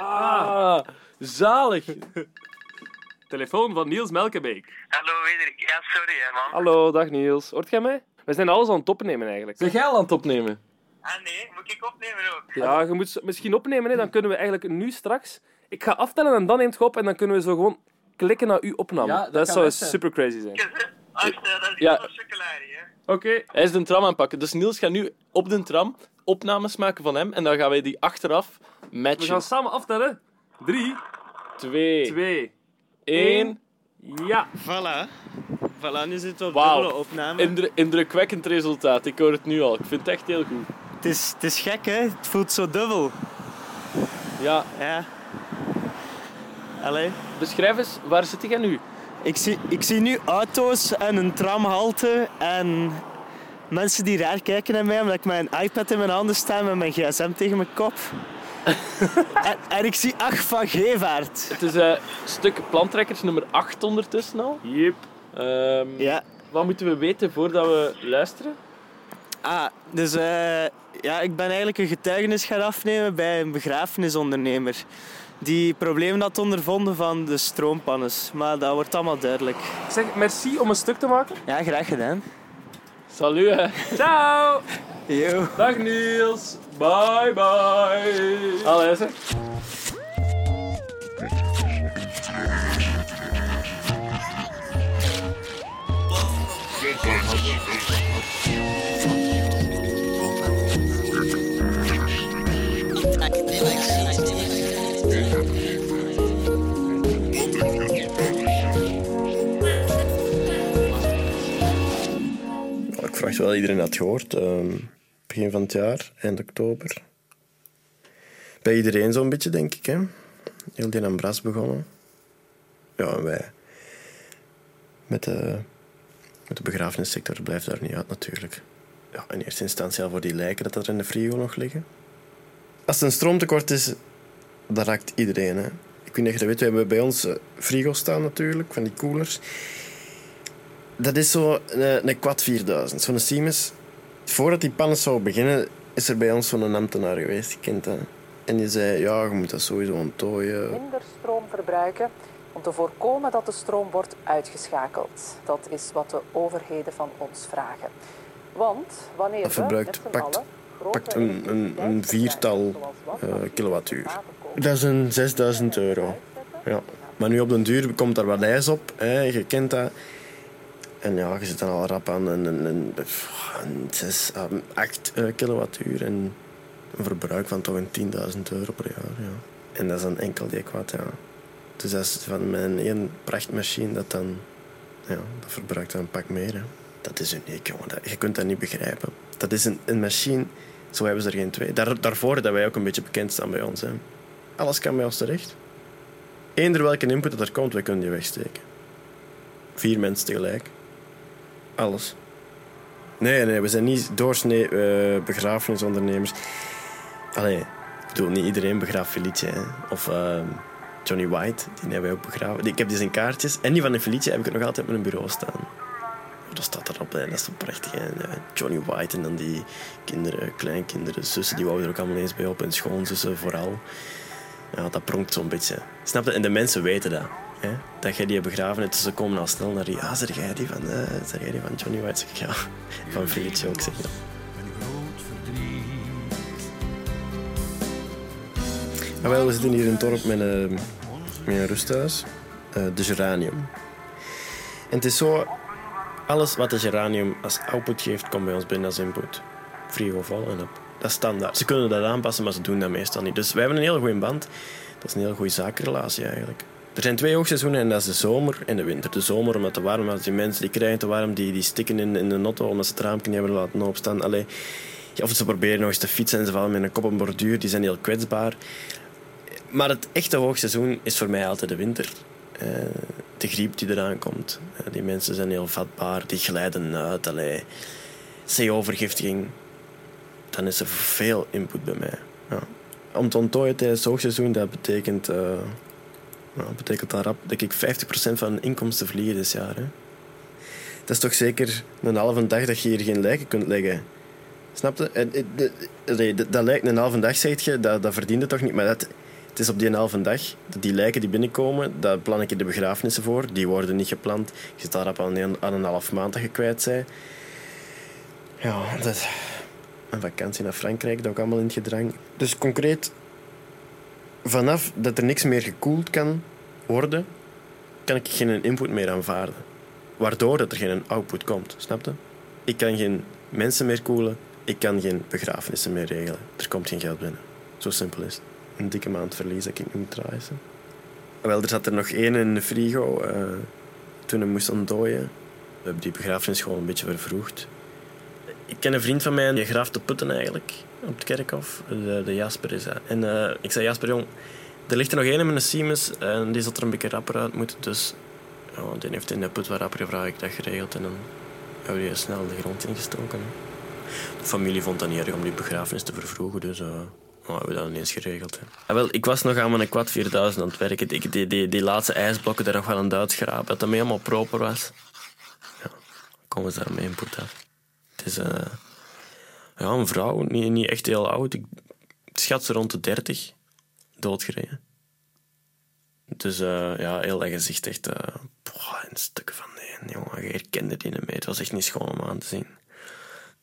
Ah, zalig. Telefoon van Niels Melkebeek. Hallo, Wederik. Ja, sorry hè, man. Hallo, dag Niels. Hoort jij mij? We zijn alles aan het opnemen eigenlijk. Zeg jij al aan het opnemen? Ah nee, moet ik opnemen ook? Ja, je moet misschien opnemen, hè. dan kunnen we eigenlijk nu straks... Ik ga aftellen en dan neemt je op en dan kunnen we zo gewoon klikken naar uw opname. Ja, dat dat zou best zijn. super crazy zijn. Wacht, eh, dat is Ja. chocolade, hè. Oké. Hij is de tram aanpakken. Dus Niels gaat nu op de tram opnames maken van hem. En dan gaan wij die achteraf We matchen. gaan samen aftellen. Drie, Twee, twee, één. ja. Voilà. Voilà, nu zitten we op Wauw. dubbele opname. Indru- indrukwekkend resultaat. Ik hoor het nu al. Ik vind het echt heel goed. Het, is, het is gek, hè? Het voelt zo dubbel. Ja, Ja. Allee. beschrijf eens, waar zit jij nu? Ik zie, ik zie nu auto's en een tramhalte en mensen die raar kijken naar mij omdat ik met een iPad in mijn handen sta met mijn gsm tegen mijn kop. en, en ik zie Ach van Gevaert. Het is een stuk plantrekkers nummer 8 ondertussen al. Yep. Ehm, Ja. Wat moeten we weten voordat we luisteren? Ah, dus eh, ja, ik ben eigenlijk een getuigenis gaan afnemen bij een begrafenisondernemer. Die problemen had ondervonden van de stroompannes. Maar dat wordt allemaal duidelijk. Zeg, merci om een stuk te maken. Ja, graag gedaan. Salut, hè. Ciao. Yo. Dag Niels. Bye bye. Allee, zeg. Wel iedereen dat gehoord. Ehm, begin van het jaar, eind oktober. Bij iedereen zo'n beetje, denk ik. Hè? Heel die aan Bras begonnen. Ja, en wij. Met de, met de begrafenissector blijft daar niet uit, natuurlijk. Ja, in eerste instantie al voor die lijken dat er in de frigo nog liggen. Als er een stroomtekort is, dat raakt iedereen. Hè? Ik weet niet of je dat weet, we hebben bij ons eh, frigo staan natuurlijk, van die koelers. Dat is zo een, een quad 4000, zo'n Siemens. Voordat die pannen zou beginnen, is er bij ons zo'n ambtenaar geweest, je kent dat. En die zei, ja, je moet dat sowieso onttooien. minder stroom verbruiken om te voorkomen dat de stroom wordt uitgeschakeld. Dat is wat de overheden van ons vragen. Want wanneer Dat verbruikt- pakt- allen grote pakt een- een- een viertal, eh, kilowattuur. Dat is een 6000 euro. Ja. Maar nu op den duur komt daar wat ijs op, hè, je kent dat. En ja, je zit dan al rap aan een, een, een, een 6 à 8 eh, kilowattuur. En een verbruik van toch een 10.000 euro per jaar. Ja. En dat is dan enkel die kwad, ja. Dus dat is van mijn één prachtmachine dat dan... Ja, dat verbruikt dan een pak meer. Hè. Dat is uniek, jongen. Dat, je kunt dat niet begrijpen. Dat is een, een machine... Zo hebben ze er geen twee. Daar, daarvoor dat wij ook een beetje bekend staan bij ons. Hè. Alles kan bij ons terecht. Eender welke input dat er komt, wij kunnen die wegsteken. Vier mensen tegelijk. Alles. Nee, nee, we zijn niet doorsnee eh, begrafenisondernemers. Allee, ik bedoel, niet iedereen begraaft Felice. Hè. Of ehm, Johnny White, die hebben wij ook begraven. Ik heb die zijn kaartjes. En die van de Felice heb ik nog altijd op mijn bureau staan. Dat staat erop, hè. dat is zo prachtig. Hè. Ja, Johnny White en dan die kinderen, kleinkinderen, zussen, die wouden er ook allemaal eens bij op. En schoonzussen vooral. Ja, dat pronkt zo'n beetje. Snap je? En de mensen weten dat. Hè? Dat jij die begraven hebt, dus ze komen al snel naar die. Ah, zeg jij die van, eh zeg jij die van Johnny White? Zeg ik, ja. Van Felice ook, zeg je. Ah, wel, we zitten hier in het dorp met een, met een rusthuis. eh, de Geranium. En het is zo... Alles wat de Geranium als output geeft, komt bij ons binnen als input. Frigo vol en op. Dat is standaard. Ze kunnen dat aanpassen, maar ze doen dat meestal niet. Dus wij hebben een heel goede band. Dat is een heel goede zakenrelatie eigenlijk. Er zijn twee hoogseizoenen en dat is de zomer en de winter. De zomer omdat te warm. Die mensen die krijgen te warm, die, die stikken in, in de notto omdat ze het raampje hebben laten opstaan. Allee, of ze proberen nog eens te fietsen en ze vallen met een kop op een borduur. Die zijn heel kwetsbaar. Maar het echte hoogseizoen is voor mij altijd de winter. Eh, de griep die eraan komt. Eh, die mensen zijn heel vatbaar, die glijden uit. Allee. CO-vergiftiging. Dan is er veel input bij mij. Ja. Om te onttooien tijdens het hoogseizoen, dat betekent, eh nou, betekent dan rap dat ik 50% van inkomsten verlies dit jaar. Hè. Dat is toch zeker een halve dag dat je hier geen lijken kunt leggen. Snap je? Eh, dat- Dat lijkt een halve dag, zeg je, dat, dat verdient het toch niet. Maar dat, Het is op die halve dag, dat die lijken die binnenkomen, daar plan ik de begrafenissen voor. Die worden niet gepland. Je zit daar aan een, aan een half maand dat je kwijt bent. Ja, dat... Een vakantie naar Frankrijk, dat ook allemaal in het gedrang. Dus concreet, vanaf dat er niks meer gekoeld kan worden, kan ik geen input meer aanvaarden. Waardoor dat er geen output komt, snap je? Ik kan geen mensen meer koelen, ik kan geen begrafenissen meer regelen. Er komt geen geld binnen. Zo simpel is het. Een dikke maand verlies dat ik moet draaien. er zat er nog één in de frigo eh, toen hij moest ontdooien. We hebben die begrafenis gewoon een beetje vervroegd. Ik ken een vriend van mij, die graaft de putten eigenlijk op het kerkhof. De, de Jasper is dat. En eh, ik zei, Jasper, jong, er ligt er nog één in mijn Siemens en die zal er een beetje rapper uit moeten. Dus ja, die heeft in de put wat rapper gevraagd, ik dat geregeld. En dan hebben we die snel de grond ingestoken. De familie vond dat niet erg om die begrafenis te vervroegen, dus ja, hebben we dat ineens geregeld. Ah, wel, ik was nog aan mijn quad 4000 aan het werken. Ik, die, die, die laatste ijsblokken daar nog wel aan Duits schrapen, dat dat helemaal proper was. Ja, komen ze daar mee input af. Het is eh, ja, een vrouw, niet, niet echt heel oud. Ik schat ze rond de 30, doodgereden. Dus eh, ja, heel dat gezicht echt uh, in stukken van nee, jongen, je herkende die niet mee. Het was echt niet schoon om aan te zien.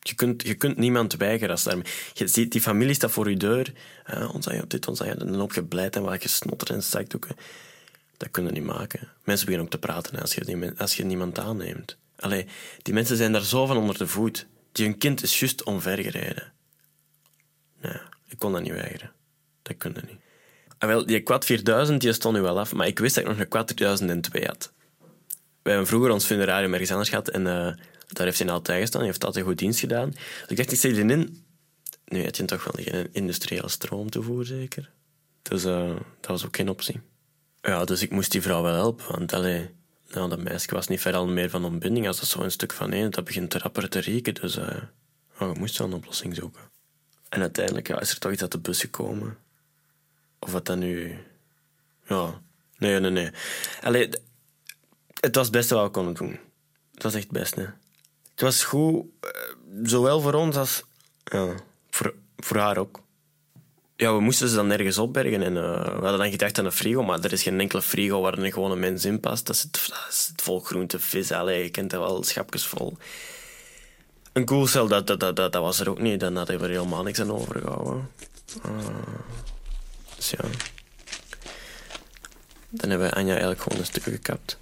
Je kunt, je kunt niemand weigeren als daarmee. Je ziet, die familie staat voor je deur. Uh, ons je dit, ons je dan op je blijd en wat en zakdoeken. Dat kun je niet maken. Mensen beginnen ook te praten als je, als je niemand aanneemt. Allee, die mensen zijn daar zo van onder de voet. Die kind is juist omvergereden. Nee, ik kon dat niet weigeren. Dat kon dat niet. Ah, wel, die quad 4000 die stond nu wel af, maar ik wist dat ik nog een quad 3002 had. We hebben vroeger ons funerarium ergens anders gehad en eh, daar heeft hij altijd gestaan. Hij heeft altijd goed dienst gedaan. Ik dacht, ik zet die in. Nu had je toch wel geen industriële stroomtoevoer, zeker? Dus eh, dat was ook geen optie. Ja, dus ik moest die vrouw wel helpen, want allee, nou, dat meisje was niet verder meer van ontbinding. Als dat zo een stuk van één, dat begint te rapper te rieken. Dus eh ja, je moest wel een oplossing zoeken. En uiteindelijk ja, is er toch iets uit de bus gekomen. Of wat dat nu... Ja, nee, nee, nee. Allee, het was het beste wat we konden doen. Het was echt het beste. Het was goed, eh, zowel voor ons als ja, voor, voor haar ook. Ja, we moesten ze dan nergens opbergen. En, eh, we hadden dan gedacht aan een frigo, maar er is geen enkele frigo waar een gewone mens in past. Dat zit, dat zit vol groente, vis, allee, je kent dat wel, schapjes vol. Een koelcel, dat, dat, dat, dat, was er ook niet. Dan hadden we er helemaal niks aan overgehouden. Ah, dus ja. Dan hebben we Anja eigenlijk gewoon een stukje gekapt.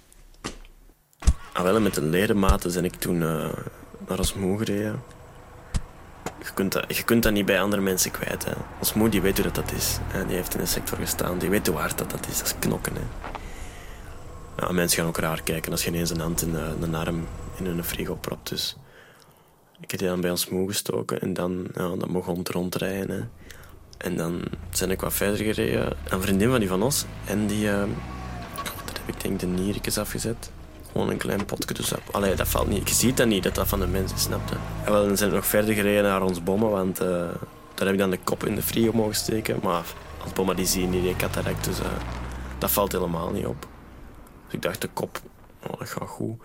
Ah, wel, met een ledematen ben ik toen eh, naar ons moe gereden. Je kunt, dat, je kunt dat niet bij andere mensen kwijt. Hè. Ons moe die weet hoe dat, dat is. Hè. Die heeft in de sector gestaan. Die weet hoe hard dat, dat is. Dat is knokken. Hè. Mensen gaan ook raar kijken als je ineens een hand in een arm in hun frigo propt. Dus ik heb die dan bij ons moe gestoken. En dan, ja, dan begon het rondrijden. En dan ben ik wat verder gereden. Een vriendin van die van ons. En die... eh, daar heb ik denk de niertjes afgezet. Gewoon een klein potje dus op. Allee, dat valt niet. Je ziet dat niet, dat dat van de mensen is, snap je? En wel, dan zijn we nog verder gereden naar ons bommen, want eh, daar heb ik dan de kop in de frigo mogen steken. Maar als bommen die zien niet, die cataract, dus eh, dat valt helemaal niet op. Dus ik dacht, de kop, oh, dat gaat goed.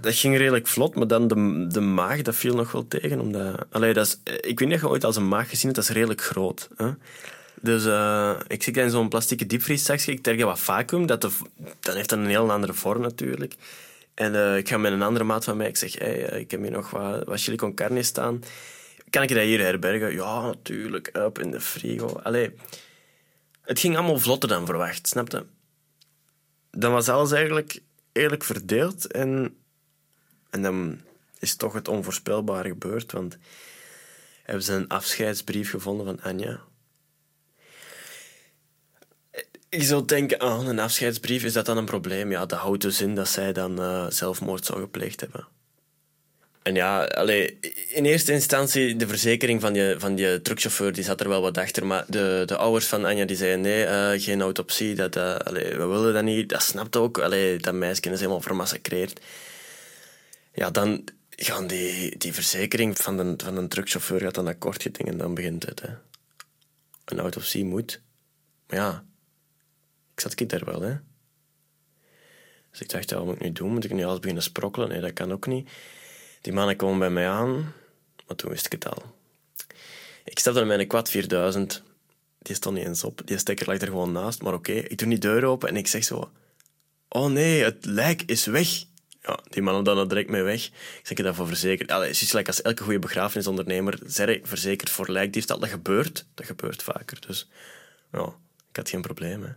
Dat ging redelijk vlot, maar dan de, de maag, dat viel nog wel tegen. Omdat, allee, dat is, ik weet niet of je ooit als een maag gezien hebt, dat is redelijk groot. Dus eh, ik zit in zo'n plastieke diepvrieszakje. Ik terg wat vacuüm. Dat dan heeft dat een heel andere vorm natuurlijk. En eh, ik ga met een andere maat van mij. Ik zeg, hey, eh, ik heb hier nog wat, wat staan. Kan ik dat hier herbergen? Ja, natuurlijk. Up in de frigo. Allee, het ging allemaal vlotter dan verwacht, snap je? Dan was alles eigenlijk eerlijk verdeeld. En, en dan is toch het onvoorspelbare gebeurd. Want hebben ze een afscheidsbrief gevonden van Anja. Je zou denken, ah, een afscheidsbrief, is dat dan een probleem? Ja, dat houdt dus in dat zij dan eh, zelfmoord zou gepleegd hebben. En ja, allee, in eerste instantie, de verzekering van die, van die truckchauffeur, die zat er wel wat achter. Maar de, de ouders van Anja, die zeiden, nee, eh, geen autopsie, dat, allee, we willen dat niet. Dat snapt ook, allee, dat meisje is helemaal vermassacreerd. Ja, dan gaan die, die verzekering van de, van een truckchauffeur gaat dan akkoord gedingen en dan begint het. Hè. Een autopsie moet. Maar ja, ik zat ik daar wel, hè. Dus ik dacht, wat moet ik nu doen? Moet ik nu alles beginnen sprokkelen? Nee, dat kan ook niet. Die mannen komen bij mij aan, maar toen wist ik het al. Ik stapte in mijn quad 4000. die stond niet eens op. Die stekker lag er gewoon naast. Maar oké, ik doe die deur open en ik zeg zo... Oh nee, het lijk is weg. Ja, die man dan er direct mee weg. Ik zeg, heb daarvoor verzekerd. Allee, het is gelijk als elke goede begrafenisondernemer zeg verzekerd voor lijkdiefstal. Dat gebeurt. Dat gebeurt vaker. Dus ja, ik had geen probleem.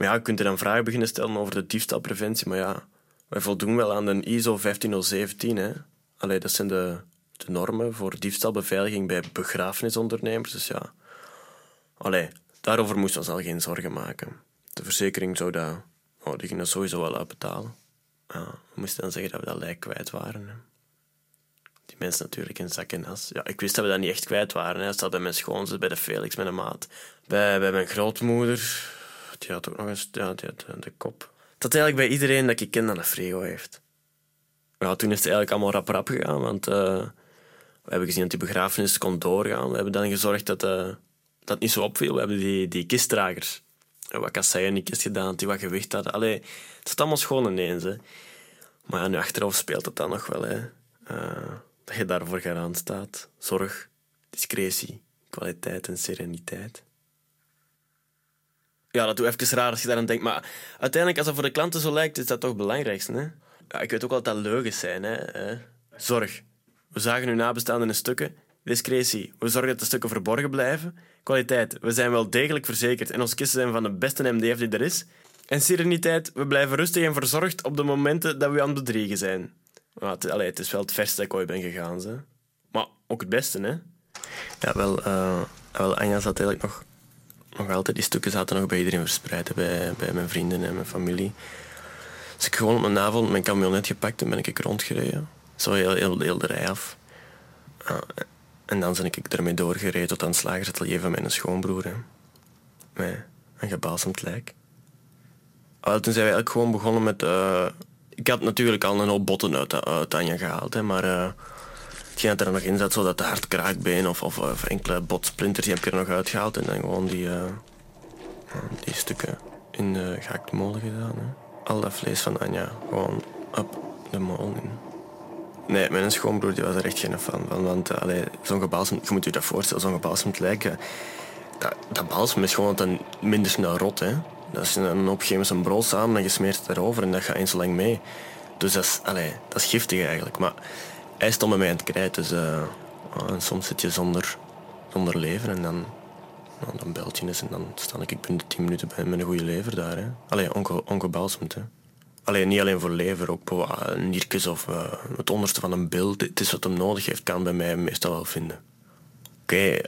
Maar ja, je kunt er dan vragen beginnen stellen over de diefstalpreventie. Maar ja, wij voldoen wel aan de ISO 15017. Hè. Allee, dat zijn de, de normen voor diefstalbeveiliging bij begrafenisondernemers. Dus ja, allee, daarover moesten we ons al geen zorgen maken. De verzekering zou dat, oh, die ging dat sowieso wel uitbetalen. Ja, we moesten dan zeggen dat we dat lijk kwijt waren. Die mensen natuurlijk in zak en as. Ja, ik wist dat we dat niet echt kwijt waren. Hè. Dat staat bij mijn schoonzus, bij de Felix, een maat. Bij, bij mijn grootmoeder. Die had ook nog eens ja, die had de, kop. Dat eigenlijk bij iedereen dat ik ken dat een frigo heeft. Ja, toen is het eigenlijk allemaal rap rap gegaan, want eh, we hebben gezien dat die begrafenis kon doorgaan. We hebben dan gezorgd dat, eh, dat niet zo opviel. We hebben die, die kistdragers wat kasseien in die kist gedaan, die wat gewicht hadden. Allee, het zat allemaal schoon ineens. Hè. Maar ja, nu achteraf speelt het dan nog wel. Hè. Eh, dat je daarvoor garant staat. Zorg, discretie, kwaliteit en sereniteit. Ja, dat doe even raar als je daar aan denkt. Maar uiteindelijk, als het voor de klanten zo lijkt, is dat toch het belangrijkste. Hè? Ja, ik weet ook wel dat dat leugens zijn. Hè? Eh, Zorg. We zagen uw nabestaanden in stukken. Discretie. We zorgen dat de stukken verborgen blijven. Kwaliteit. We zijn wel degelijk verzekerd en onze kisten zijn van de beste MDF die er is. En sereniteit. We blijven rustig en verzorgd op de momenten dat we aan het bedriegen zijn. Ja, het, het is wel het verste dat ik ooit ben gegaan. Ze. Maar ook het beste, hè? Ja, wel, eh, wel Anja zat eigenlijk nog, nog altijd... Die stukken zaten nog bij iedereen verspreid, bij, bij mijn vrienden en mijn familie. Dus ik gewoon op mijn avond mijn camionet gepakt en ben ik rondgereden. Zo heel, heel, heel de rij af. En dan ben ik ermee doorgereden tot aan het slagersatelier van mijn schoonbroer. Hè. Met een gebalsemd lijk. Wel, toen zijn we eigenlijk gewoon begonnen met... eh, ik had natuurlijk al een hoop botten uit, uit Anja gehaald, hè, maar... eh hetgeen dat er nog in zat, zo dat de hardkraakbeen of, of, of enkele botsplinters, die heb ik er nog uitgehaald. En dan gewoon die, eh, ja, die stukken in de gehaakte molen gedaan. Hè. Al dat vlees van Anja, gewoon op de molen in. Nee, mijn schoonbroer die was er echt geen fan van. Want uh, zo'n gebalsemd, je moet je dat voorstellen, zo'n gebalsemd lijk... eh, Dat, dat balsem is gewoon dan minder snel rot. Hè. Dat is een een gegeven moment een brol samen en je smeert het erover en dat gaat eens lang mee. Dus dat is, allee, dat is giftig eigenlijk. Maar hij stond met mij aan het krijt, dus eh, en soms zit je zonder, zonder lever en dan, nou, dan belt je eens en dan sta ik binnen 10 minuten bij met een goede lever daar. Hè. Allee, onge, ongebalsemd. Hè. Allee, niet alleen voor lever, ook voor uh, nierkes of eh, het onderste van een bil. Het is wat hem nodig heeft, kan bij mij meestal wel vinden. Oké,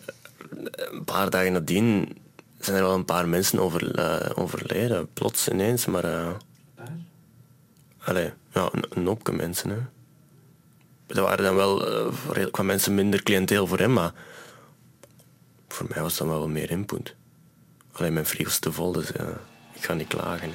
een paar dagen nadien zijn er wel een paar mensen over, eh, overleden, plots ineens, maar... eh allee, ja, een, een hoopje mensen, hè. Er waren dan wel eh, redelijk wat mensen minder cliënteel voor hem, maar voor mij was dat wel meer input. Alleen mijn frigo is te vol, dus ik ga niet klagen.